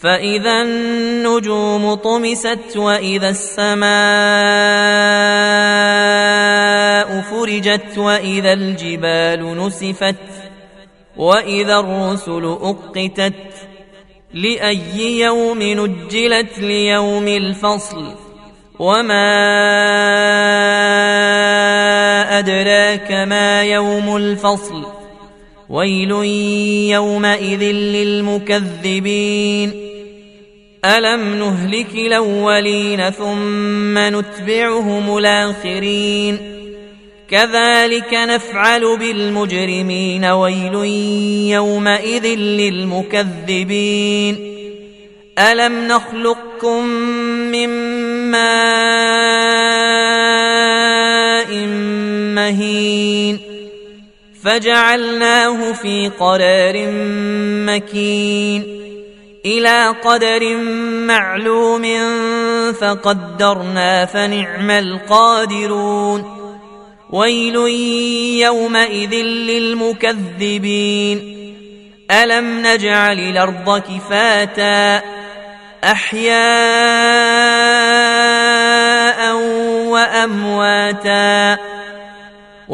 فإذا النجوم طمست وإذا السماء فرجت وإذا الجبال نسفت وإذا الرسل أقتت لأي يوم نجلت ليوم الفصل وما أدراك ما يوم الفصل ويل يومئذ للمكذبين ألم نهلك الأولين ثم نتبعهم الآخرين كذلك نفعل بالمجرمين ويل يومئذ للمكذبين ألم نخلقكم من ماء مهين فجعلناه في قرار مكين إلى قدر معلوم فقدرنا فنعم القادرون. ويل يومئذ للمكذبين. ألم نجعل الأرض كفاتا؟ أحياء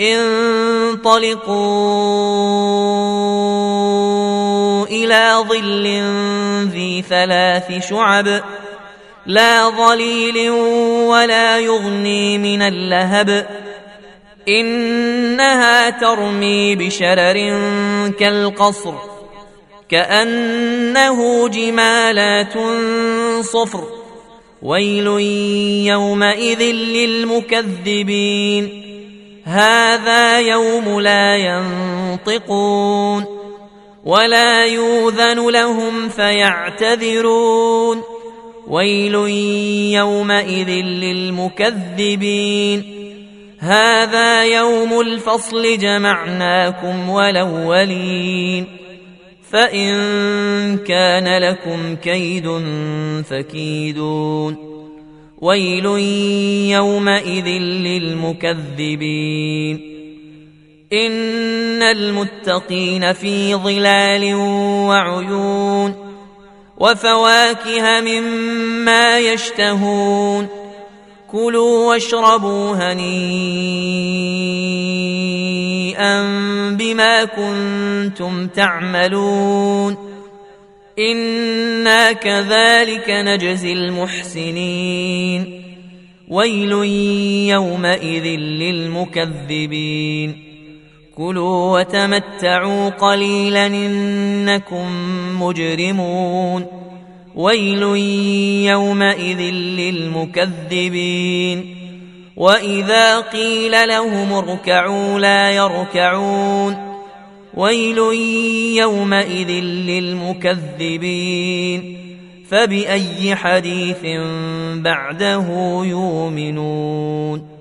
انطلقوا إلى ظل ذي ثلاث شعب لا ظليل ولا يغني من اللهب إنها ترمي بشرر كالقصر كأنه جمالات صفر ويل يومئذ للمكذبين هذا يوم لا ينطقون ولا يوذن لهم فيعتذرون. ويل يومئذ للمكذبين. هذا يوم الفصل جمعناكم ولولين فإن كان لكم كيد فكيدون. ويل يومئذ للمكذبين. إن المتقين في ظلال وعيون وفواكه مما يشتهون. كلوا واشربوا هنيئا بما كنتم تعملون. أنا كذلك نجزي المحسنين. ويل يومئذ للمكذبين. كلوا وتمتعوا قليلا انكم مجرمون. ويل يومئذ للمكذبين. واذا قيل لهم اركعوا لا يركعون. ويل يومئذ للمكذبين. فبأي حديث بعده يؤمنون؟